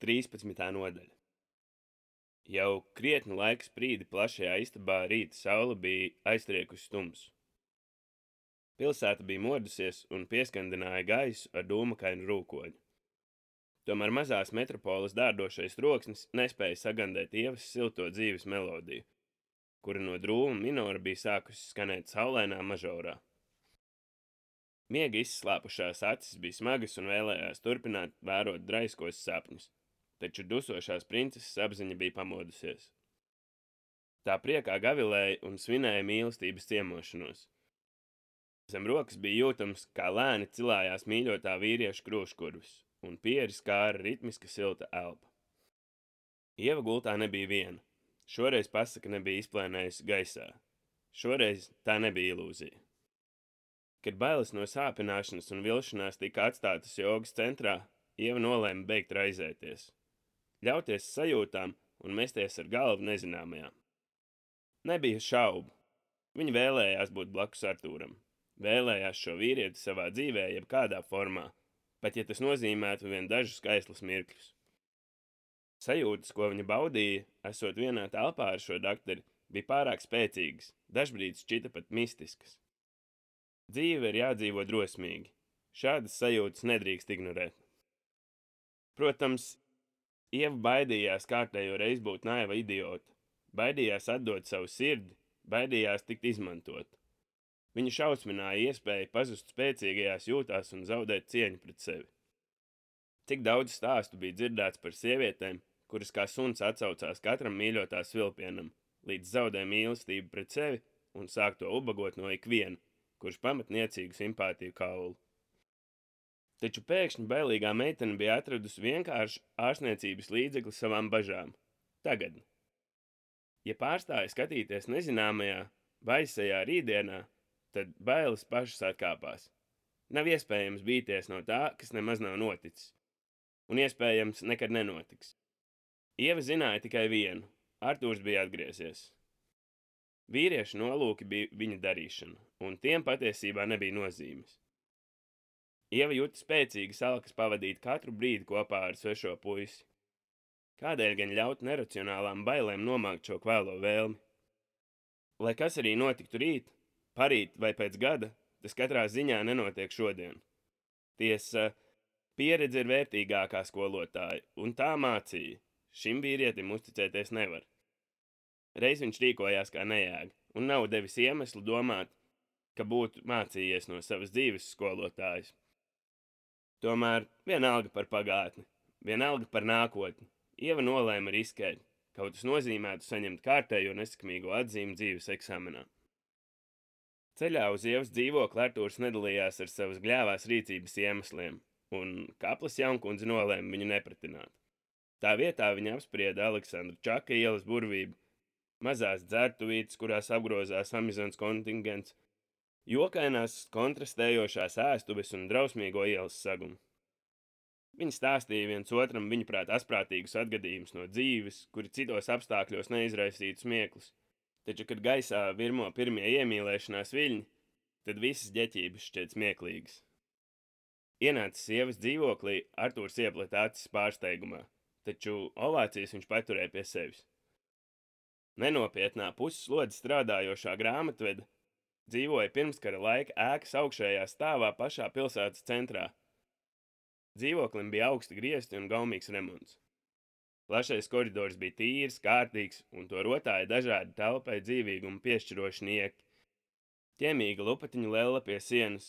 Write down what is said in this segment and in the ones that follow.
13. nodaļa. Jau krietnu laiku sprīdi plašajā istabā rīta saule bija aiztriekusi tumsu. Pilsēta bija modusies un pieskandināja gaisu ar dūmakainu rūkoņu. Tomēr mazās metropoles dārdošais troksnis nespēja sagandēt ievas silto dzīves melodiju, kura no drūma minora bija sākusi skanēt saulēnā mažorā. Miega izslāpušās acis bija smagas un vēlējās turpināt vērot draiskos sapņus, taču dusošās princeses apziņa bija pamodusies. Tā priekā gavilēja un svinēja mīlestības ciemošanos. Zem rokas bija jūtams, kā lēni cilājās mīļotā vīrieša krūškurvis, un pieris kāra ritmiska silta elpa. Ieva gultā nebija viena. Šoreiz pasaka nebija izplēnējusi gaisā. Šoreiz tā nebija ilūzija. Kad bailes no sāpināšanas un vilšanās tika atstātas jogas centrā, Ieva nolēma beigt raizēties, ļauties sajūtām un mesties ar galvu nezināmajā. Nebija šaubu. Viņa vēlējās būt blakus Artūram, vēlējās šo vīrieti savā dzīvē, jebkādā formā, pat ja tas nozīmētu vien dažus skaistus mirkļus. Sajūtas, ko viņa baudīja, esot vienā telpā ar šo doktoru, bija pārāk spēcīgas, dažbrīd šķita pat mistiskas. Dzīve ir jādzīvo drosmīgi. Šādas sajūtas nedrīkst ignorēt. Protams, Ieva baidījās kārtējo reizi būt naiva idiota, baidījās atdot savu sirdi, baidījās tikt izmantot. Viņa šausmināja iespēju pazust spēcīgajās jūtās un zaudēt cieņu pret sevi. Cik daudz stāstu bija dzirdēts par sievietēm, kuras kā suns atsaucās katram mīļotās vilpienam, līdz zaudē mīlestību pret sevi un sāk to ubagot no ikviena, kurš pamet niecīgu simpātiju kaulu. Taču pēkšņi bailīgā meitene bija atradusi vienkāršu ārstniecības līdzekli savām bažām. Tagad, ja pārstāja skatīties nezināmajā, baisajā rītdienā, tad bailes pašas atkāpās. Nav iespējams bīties no tā, kas nemaz nav noticis, un iespējams nekad nenotiks. Ieva zināja tikai vienu - Artūrs bija atgriezies. Vīriešu nolūki bija viņa darīšana, un tiem patiesībā nebija nozīmes. Ieva jūta spēcīgi salkas pavadīt katru brīdi kopā ar svešo puisi. Kādēļ gan ļaut neracionālām bailēm nomākt šo kvēlo vēlmi? Lai kas arī notiktu rīt, parīt vai pēc gada, tas katrā ziņā nenotiek šodien. Tiesa, pieredze ir vērtīgākā skolotāja, un tā mācīja. Šim vīrietim uzticēties nevar. Reiz viņš rīkojās kā nejēga, un nav devis iemeslu domāt, ka būtu mācījies no savas dzīves skolotājas. Tomēr vienalga par pagātni, vienalga par nākotni, Ieva nolēma riskēt, kaut tas nozīmētu saņemt kārtējo nesakmīgo atzīmi dzīves eksāmenā. Ceļā uz ievas dzīvokli Artūrs nedalījās ar savas gļēvās rīcības iemesliem, un kaplas jaunkundze nolēma viņu nepratināt. Tā vietā viņa apsprieda Aleksandra Čaka ielas burvību mazās dzērtuvītes, kurās apgrozās Amazonas kontingents, jokainās kontrastējošās ēstuves un drausmīgo ielas sagumu. Viņi stāstīja viens otram viņuprāt asprātīgus atgadījumus no dzīves, kuri citos apstākļos neizraisītu smieklus, taču, kad gaisā virmo pirmie iemīlēšanās viļņi, tad visas ģeķības šķiet smieklīgas. Ienācis sievas dzīvoklī, Artūrs iepleta acis pārsteigumā, taču ovācijas viņš paturēja pie sevis. Nenopietnā pusslodzes strādājošā grāmatvede dzīvoja pirmskara laika ēkas augšējā stāvā pašā pilsētas centrā. Dzīvoklim bija augsti griezti un gaumīgs remonts. Plašais koridors bija tīrs, kārtīgs, un to rotāja dažādi telpai dzīvīgumu piešķiroši nieki. Ķemīga lupatiņa lella pie sienas,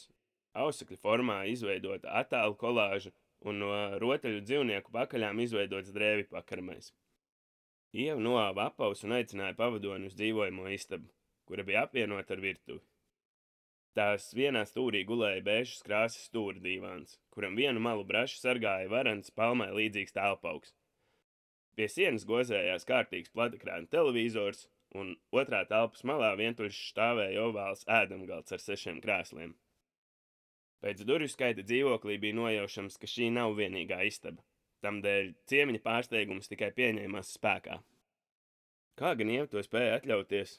ausakļu formā izveidota attēlu kolāža un no rotaļu dzīvnieku pakaļām izveidots drēvi pakarmais. Ieva noāva apaus un aicināja pavadoni uz dzīvojamo istabu, kura bija apvienota ar virtuvi. Tās vienā stūrī gulēja bēžas krāsas stūra divāns, kuram vienu malu brašu sargāja varants palmai līdzīgs telpauks. Pie sienas gozējās kārtīgs platakrāna televizors, un otrā telpas malā vientuļš stāvēja ovāls ēdamgalds ar sešiem krēsliem. Pēc durvju skaita dzīvoklī bija nojaušams, ka šī nav vienīgā istaba. Tamdēļ ciemiņa pārsteigums tikai pieņēmās spēkā. Kā gan Ieva to spēja atļauties?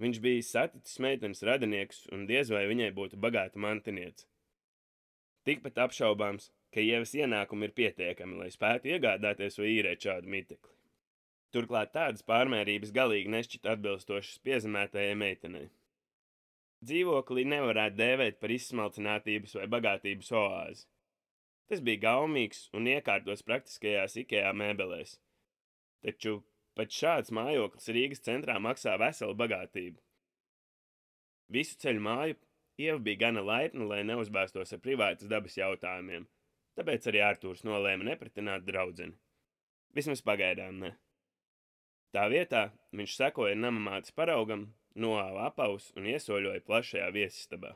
Viņš bija saticis meitenes radinieks, un diez vai viņai būtu bagāta mantiniece. Tikpat apšaubāms, ka ievas ienākumi ir pietiekami, lai spētu iegādāties vai īrēt šādu mitekli. Turklāt tādas pārmērības galīgi nešķita atbilstošas piezemētajai meitenei. Dzīvokli nevarētu dēvēt par izsmalcinātības vai bagātības oāzi. Tas bija gaumīgs un iekārtots praktiskajās IKEA mēbelēs. Taču pat šāds mājoklis Rīgas centrā maksā veselu bagātību. Visu ceļu māju Ieva bija gana laipna, lai neuzbēstos ar privātas dabas jautājumiem, tāpēc arī Artūrs nolēma nepretināt draudzeni. Vismaz pagaidām ne. Tā vietā viņš sekoja namamātes paraugam, noāva apaus un iesoļoja plašajā viesistabā.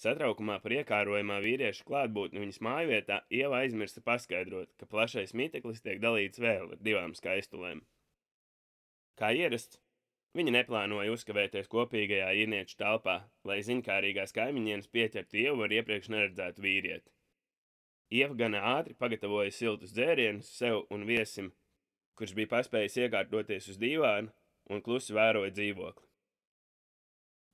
Satraukumā par iekārojumā vīrieša klātbūtni viņas mājvietā Ieva aizmirsa paskaidrot, ka plašais miteklis tiek dalīts vēl ar divām skaistulēm. Kā ierasts, Viņa neplānoja uzkavēties kopīgajā īrnieču telpā, lai ziņkārīgās kaimiņienes pieķertu ievu ar iepriekš neredzētu vīrieti. Ieva gana ātri pagatavoja siltus dzērienus sev un viesim, kurš bija paspējis iekārtoties uz dīvāna un klusi vēroja dzīvokli.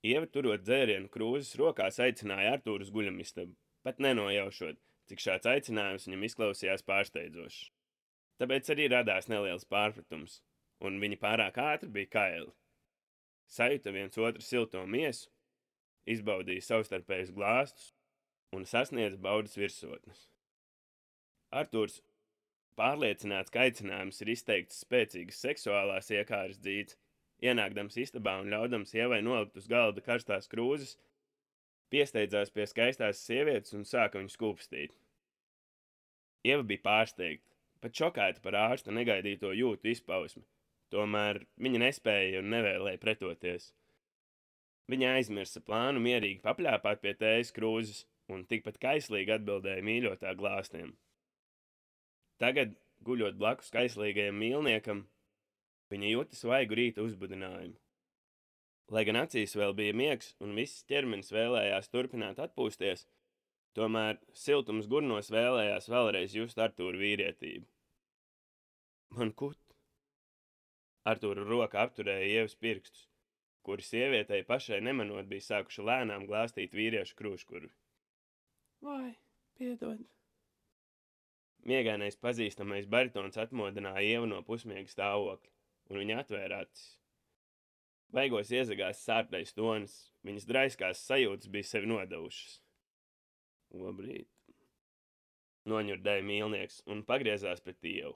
Ieva turot dzērienu krūzes rokās aicināja Artūru uz guļamistabu, pat nenojaušot, cik šāds aicinājums viņam izklausījās pārsteidzošs. Tāpēc arī radās neliels pārpratums, un viņi pārāk ātri bija kaili sajūta viens otru silto miesu, izbaudīja savstarpējus glāstus un sasniedza baudas virsotnes. Artūrs pārliecināts, ka aicinājums ir izteikts spēcīgas seksuālās iekāras dzīves, ienākdams istabā un ļaudams sievai nolikt uz galda karstās krūzes, piesteidzās pie skaistās sievietes un sāka viņu skūpstīt. Ieva bija pārsteigta, pat šokēta par ārsta negaidīto jūtu izpausmi, Tomēr viņa nespēja un nevēlēja pretoties. Viņa aizmirsa plānu mierīgi papļāpāt pie tējas krūzes un tikpat kaislīgi atbildēja mīļotā glāstiem. Tagad, guļot blakus kaislīgajam mīlniekam, viņa jūta svaigu rīta uzbudinājumu. Lai gan acīs vēl bija miegs un viss ķermenis vēlējās turpināt atpūsties, tomēr siltums gurnos vēlējās vēlreiz just Artūru vīrietību. Man kut, Artūra roka apturēja ievas pirkstus, kuri sievietei pašai nemanot bija sākuši lēnām glāstīt vīriešu krūškurvi. Vai, piedod! Miegainais pazīstamais baritons atmodināja ievu no pusmiega stāvokļa, un viņa atvēra acis. Baigos iezagās sārtais tonis, viņas draiskās sajūtas bija sevi nodevušas. Labrīt! Noņurdēja mīlnieks un pagriezās pret ievu.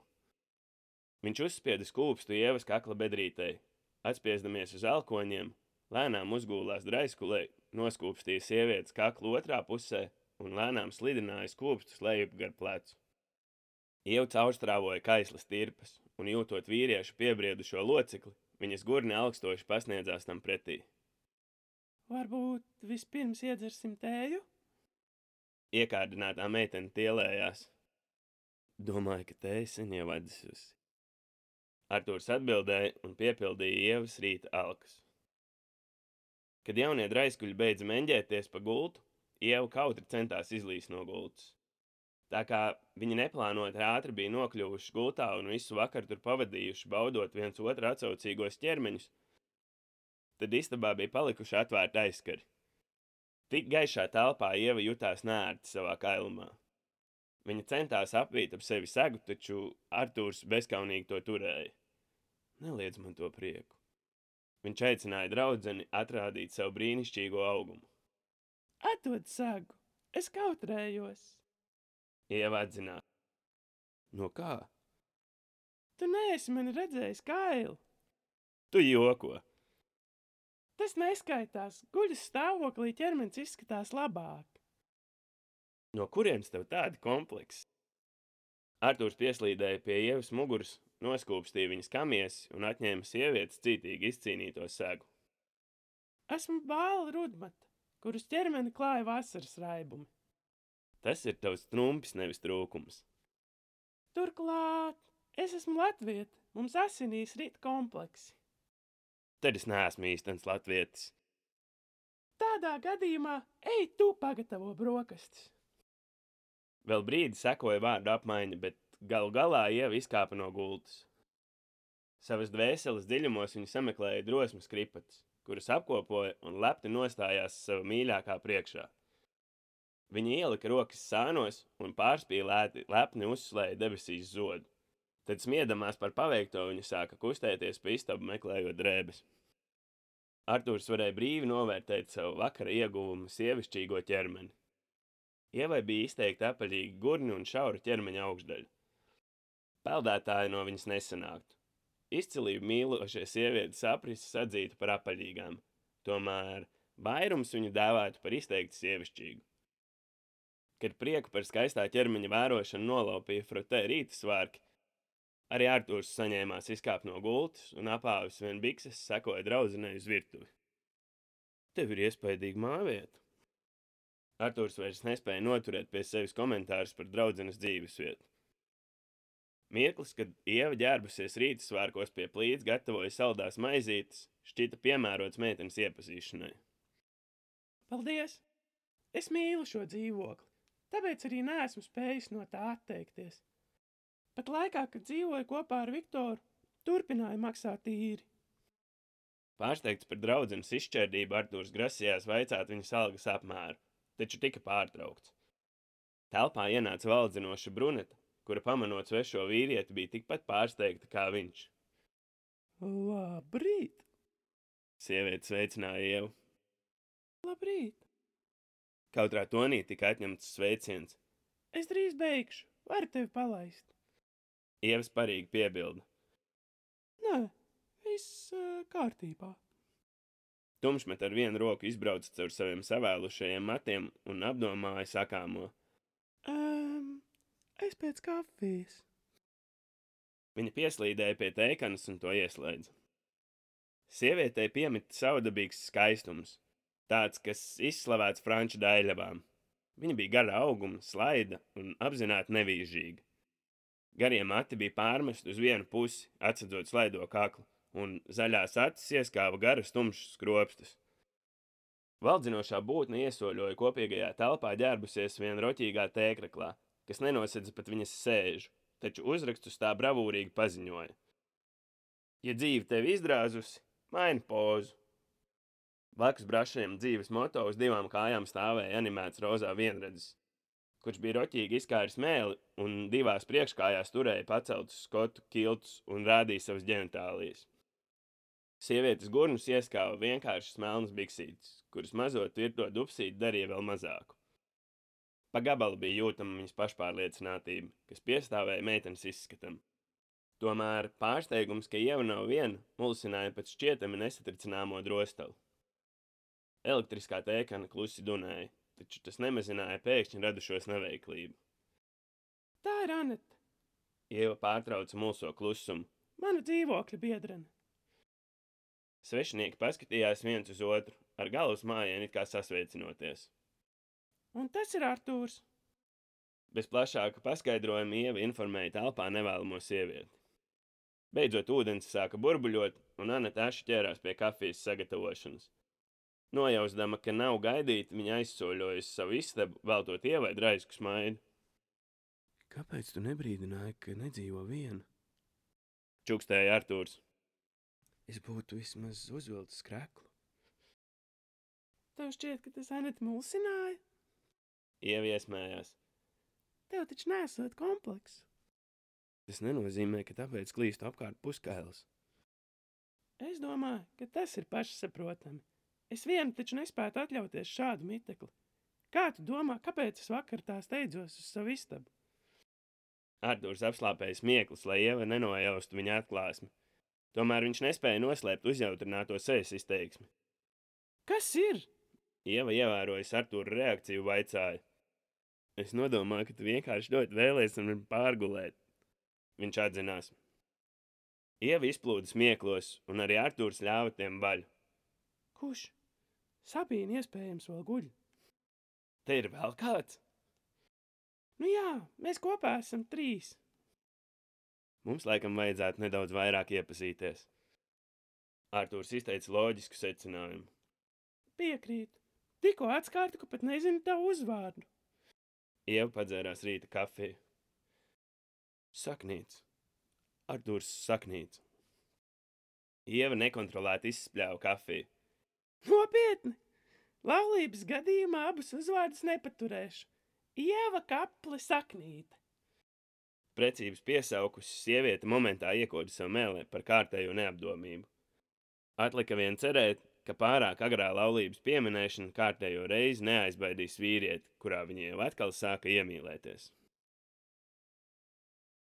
Viņš uzspieda skūpstu ievas kakla bedrītei, atspiežamies uz elkoņiem, lēnām uzgūlās draiskulē, noskūpstīja sievietes kaklu otrā pusē un lēnām slidināja skūpstus lejup gar plecu. Ieva caurstrāvoja kaislas tirpas, un jūtot vīriešu piebriedušo locekli, viņas gurni augstoši pasniedzās tam pretī. Varbūt vispirms iedzersim tēju? Iekārdinātā meitene tielējās. Domāju, ka tēja sen jau atdzisusi. Artūrs atbildēja un piepildīja ievas rīta alkas. Kad jaunie draiskuļi beidza meņģēties pa gultu, ieva kautri centās izlīst no gultas. Tā kā viņi neplānot ātri bija nokļuvuši gultā un visu vakaru tur pavadījuši, baudot viens otru atsaucīgos ķermeņus, tad istabā bija palikuši atvērti aizskari. Tik gaišā telpā ieva jutās nērti savā kailumā. Viņa centās apvīt ap sevi segu, taču Artūrs bezkaunīgi to turēja. Neliedz man to prieku. Viņš aicināja draudzeni atrādīt savu brīnišķīgo augumu. Atdod sagu, es kautrējos. Ieva atzinās. No kā? Tu neesi mani redzējis kailu. Tu joko. Tas neskaitās. Guļas stāvoklī ķermenis izskatās labāk. No kurienes tev tādi kompleksi? Artūrs pieslīdēja pie ievas muguras noskūpstīja viņas kamies un atņēma sievietes cītīgi izcīnīto segu. Esmu bāla rudmata, kuras ķermeni klāja vasaras raibumi. Tas ir tavs trumpis, nevis trūkums. Turklāt, es esmu latvieta, mums asinīs rīt kompleksi. Tad es neesmu īstenis latvietis. Tādā gadījumā ej tu pagatavo brokastis. Vēl brīdi sekoja vārdu apmaiņa, bet Galu galā ieva izkāpa no gultas. Savas dvēseles dziļumos viņa sameklēja drosmes kripatus, kuras apkopoja un lepni nostājās sava mīļākā priekšā. Viņa ielika rokas sānos un pārspīlēti lepni uzslēja debesīs zodu. Tad smiedamās par paveikto viņa sāka kustēties pa istabu meklējot drēbes. Artūrs varēja brīvi novērtēt savu vakara ieguvumu sievišķīgo ķermeni. Ievai bija izteikti apaļīgi gurni un šaura ķermeņa augšdaļa. Peldētāji no viņas nesanāktu. Izcilību mīlošie sievietes aprises atzītu par apaļīgām, tomēr vairums viņu dēvētu par izteikti sievišķīgu. Kad prieku par skaistā ķermeņa vērošanu nolaupīja frotē rīta svārki, arī Artūrs saņēmās izkāpt no gultas un apāvis vien bikses sekoja draudzenei uz virtuvi. Tev ir iespaidīga māvieta. Artūrs vairs nespēja noturēt pie sevis komentārus par draudzenes dzīvesvietu. Mirklis, kad ieva ģērbusies rīta svārkos pie plīts, gatavoja saldās maizītes, šķita piemērots meitenes iepazīšanai. Paldies! Es mīlu šo dzīvokli, tāpēc arī neesmu spējis no tā atteikties. Pat laikā, kad dzīvoju kopā ar Viktoru, turpināju maksāt īri. Pārsteigts par draudzenes izšķērdību, Artūrs grasījās vaicāt viņas algas apmēru, taču tika pārtraukts. Telpā ienāca valdzinoša bruneta, kura pamanot svešo vīrieti bija tikpat pārsteigta kā viņš. Labrīt! Sieviete sveicināja ievu. Labrīt! Kautrā tonī tika atņemts sveiciens. Es drīz beigšu, varu tevi palaist. Ievas parīgi piebilda. Nē, viss uh, kārtībā. Tumšmet ar vienu roku izbrauca caur saviem savēlušajiem matiem un apdomāja sakāmo. Um, es pēc kafijas. Viņa pieslīdēja pie teikanas un to ieslēdza. Sievietei piemita savdabīgs skaistums, tāds, kas izslavēts franču daļavām. Viņa bija gara auguma, slaida un apzināti nevīžīga. Garie mati bija pārmesti uz vienu pusi, atsedzot slaido kaklu, un zaļās acis ieskāva garas tumšas skropstas. Valdzinošā būtne iesoļoja kopīgajā telpā ģērbusies vien roķīgā tēkraklā, kas nenosedza pat viņas sēžu, taču uzrakstus tā bravūrīgi paziņoja. Ja dzīve tevi izdrāzusi, maini pozu. Blakus brašiem dzīves moto uz divām kājām stāvēja animēts rozā vienredzes, kurš bija roķīgi izkāris mēli un divās priekškājās turēja paceltus skotu kiltus un rādīja savas ģenitālijas. Sievietes gurnus ieskāva vienkāršas melnas biksītes, kuras mazot virto dupsīti darīja vēl mazāku. Pa gabalu bija jūtama viņas pašpārliecinātība, kas piestāvēja meitenes izskatam. Tomēr pārsteigums, ka ieva nav viena, mulsināja pēc šķietami nesatricināmo drostalu. Elektriskā tēkana klusi dunēja, taču tas nemazināja pēkšņi radušos neveiklību. Tā ir Anita, Ieva pārtrauca mulso klusumu. mana dzīvokļa biedrene. Svešinieki paskatījās viens uz otru, ar galvas mājienu it kā sasveicinoties. Un tas ir Artūrs. Bez plašāka paskaidrojuma Ieva informēja telpā nevēlamo sievieti. Beidzot, ūdens sāka burbuļot, un Anna Taša ķērās pie kafijas sagatavošanas. Nojausdama, ka nav gaidīta, viņa aizsoļojas savu istabu, veltot ievai draisku smaidu. Kāpēc tu nebrīdināji, ka nedzīvo viena? Čukstēja Artūrs. Es būtu vismaz uzvilcis kreklu. Tev šķiet, ka tas Anita mulsināja? Ieva iesmējās. Tev taču nesot komplekss. Tas nenozīmē, ka tāpēc klīst apkārt puskailis. Es domāju, ka tas ir pašsaprotami. Es vienu taču nespētu atļauties šādu mitekli. Kā tu domā, kāpēc es vakar tā steidzos uz savu istabu? Artūrs apslāpēja smieklis, lai Ieva nenojaustu viņa atklāsmi. Tomēr viņš nespēja noslēpt uzjautrināto sejas izteiksmi. Kas ir? Ieva ievērojas Artūra reakciju, vaicāja. Es nodomāju, ka tu vienkārši ļoti vēlēsies man pārgulēt. Viņš atzinās. Ieva izplūda smieklos, un arī Artūrs ļāva tiem vaļu. Kurš? Sabīna iespējams vēl guļ. Te ir vēl kāds? Nu jā, mēs kopā esam trīs. Mums laikam vajadzētu nedaudz vairāk iepazīties. Artūrs izteica loģisku secinājumu. Piekrītu. Tikko atskārtu, ka pat nezinu tavu uzvārdu. Ieva padzērās rīta kafiju. Saknīts. Artūrs saknīts. Ieva nekontrolēti izspļāva kafiju. Nopietni! Laulības gadījumā abus uzvārdus nepaturēšu. Ieva kaple saknīte. Precības piesaukusi sieviete momentā iekoda sev mēlē par kārtējo neapdomību. Atlika vien cerēt, ka pārāk agrā laulības pieminēšana kārtējo reizi neaizbaidīs vīrieti, kurā viņa jau atkal sāka iemīlēties.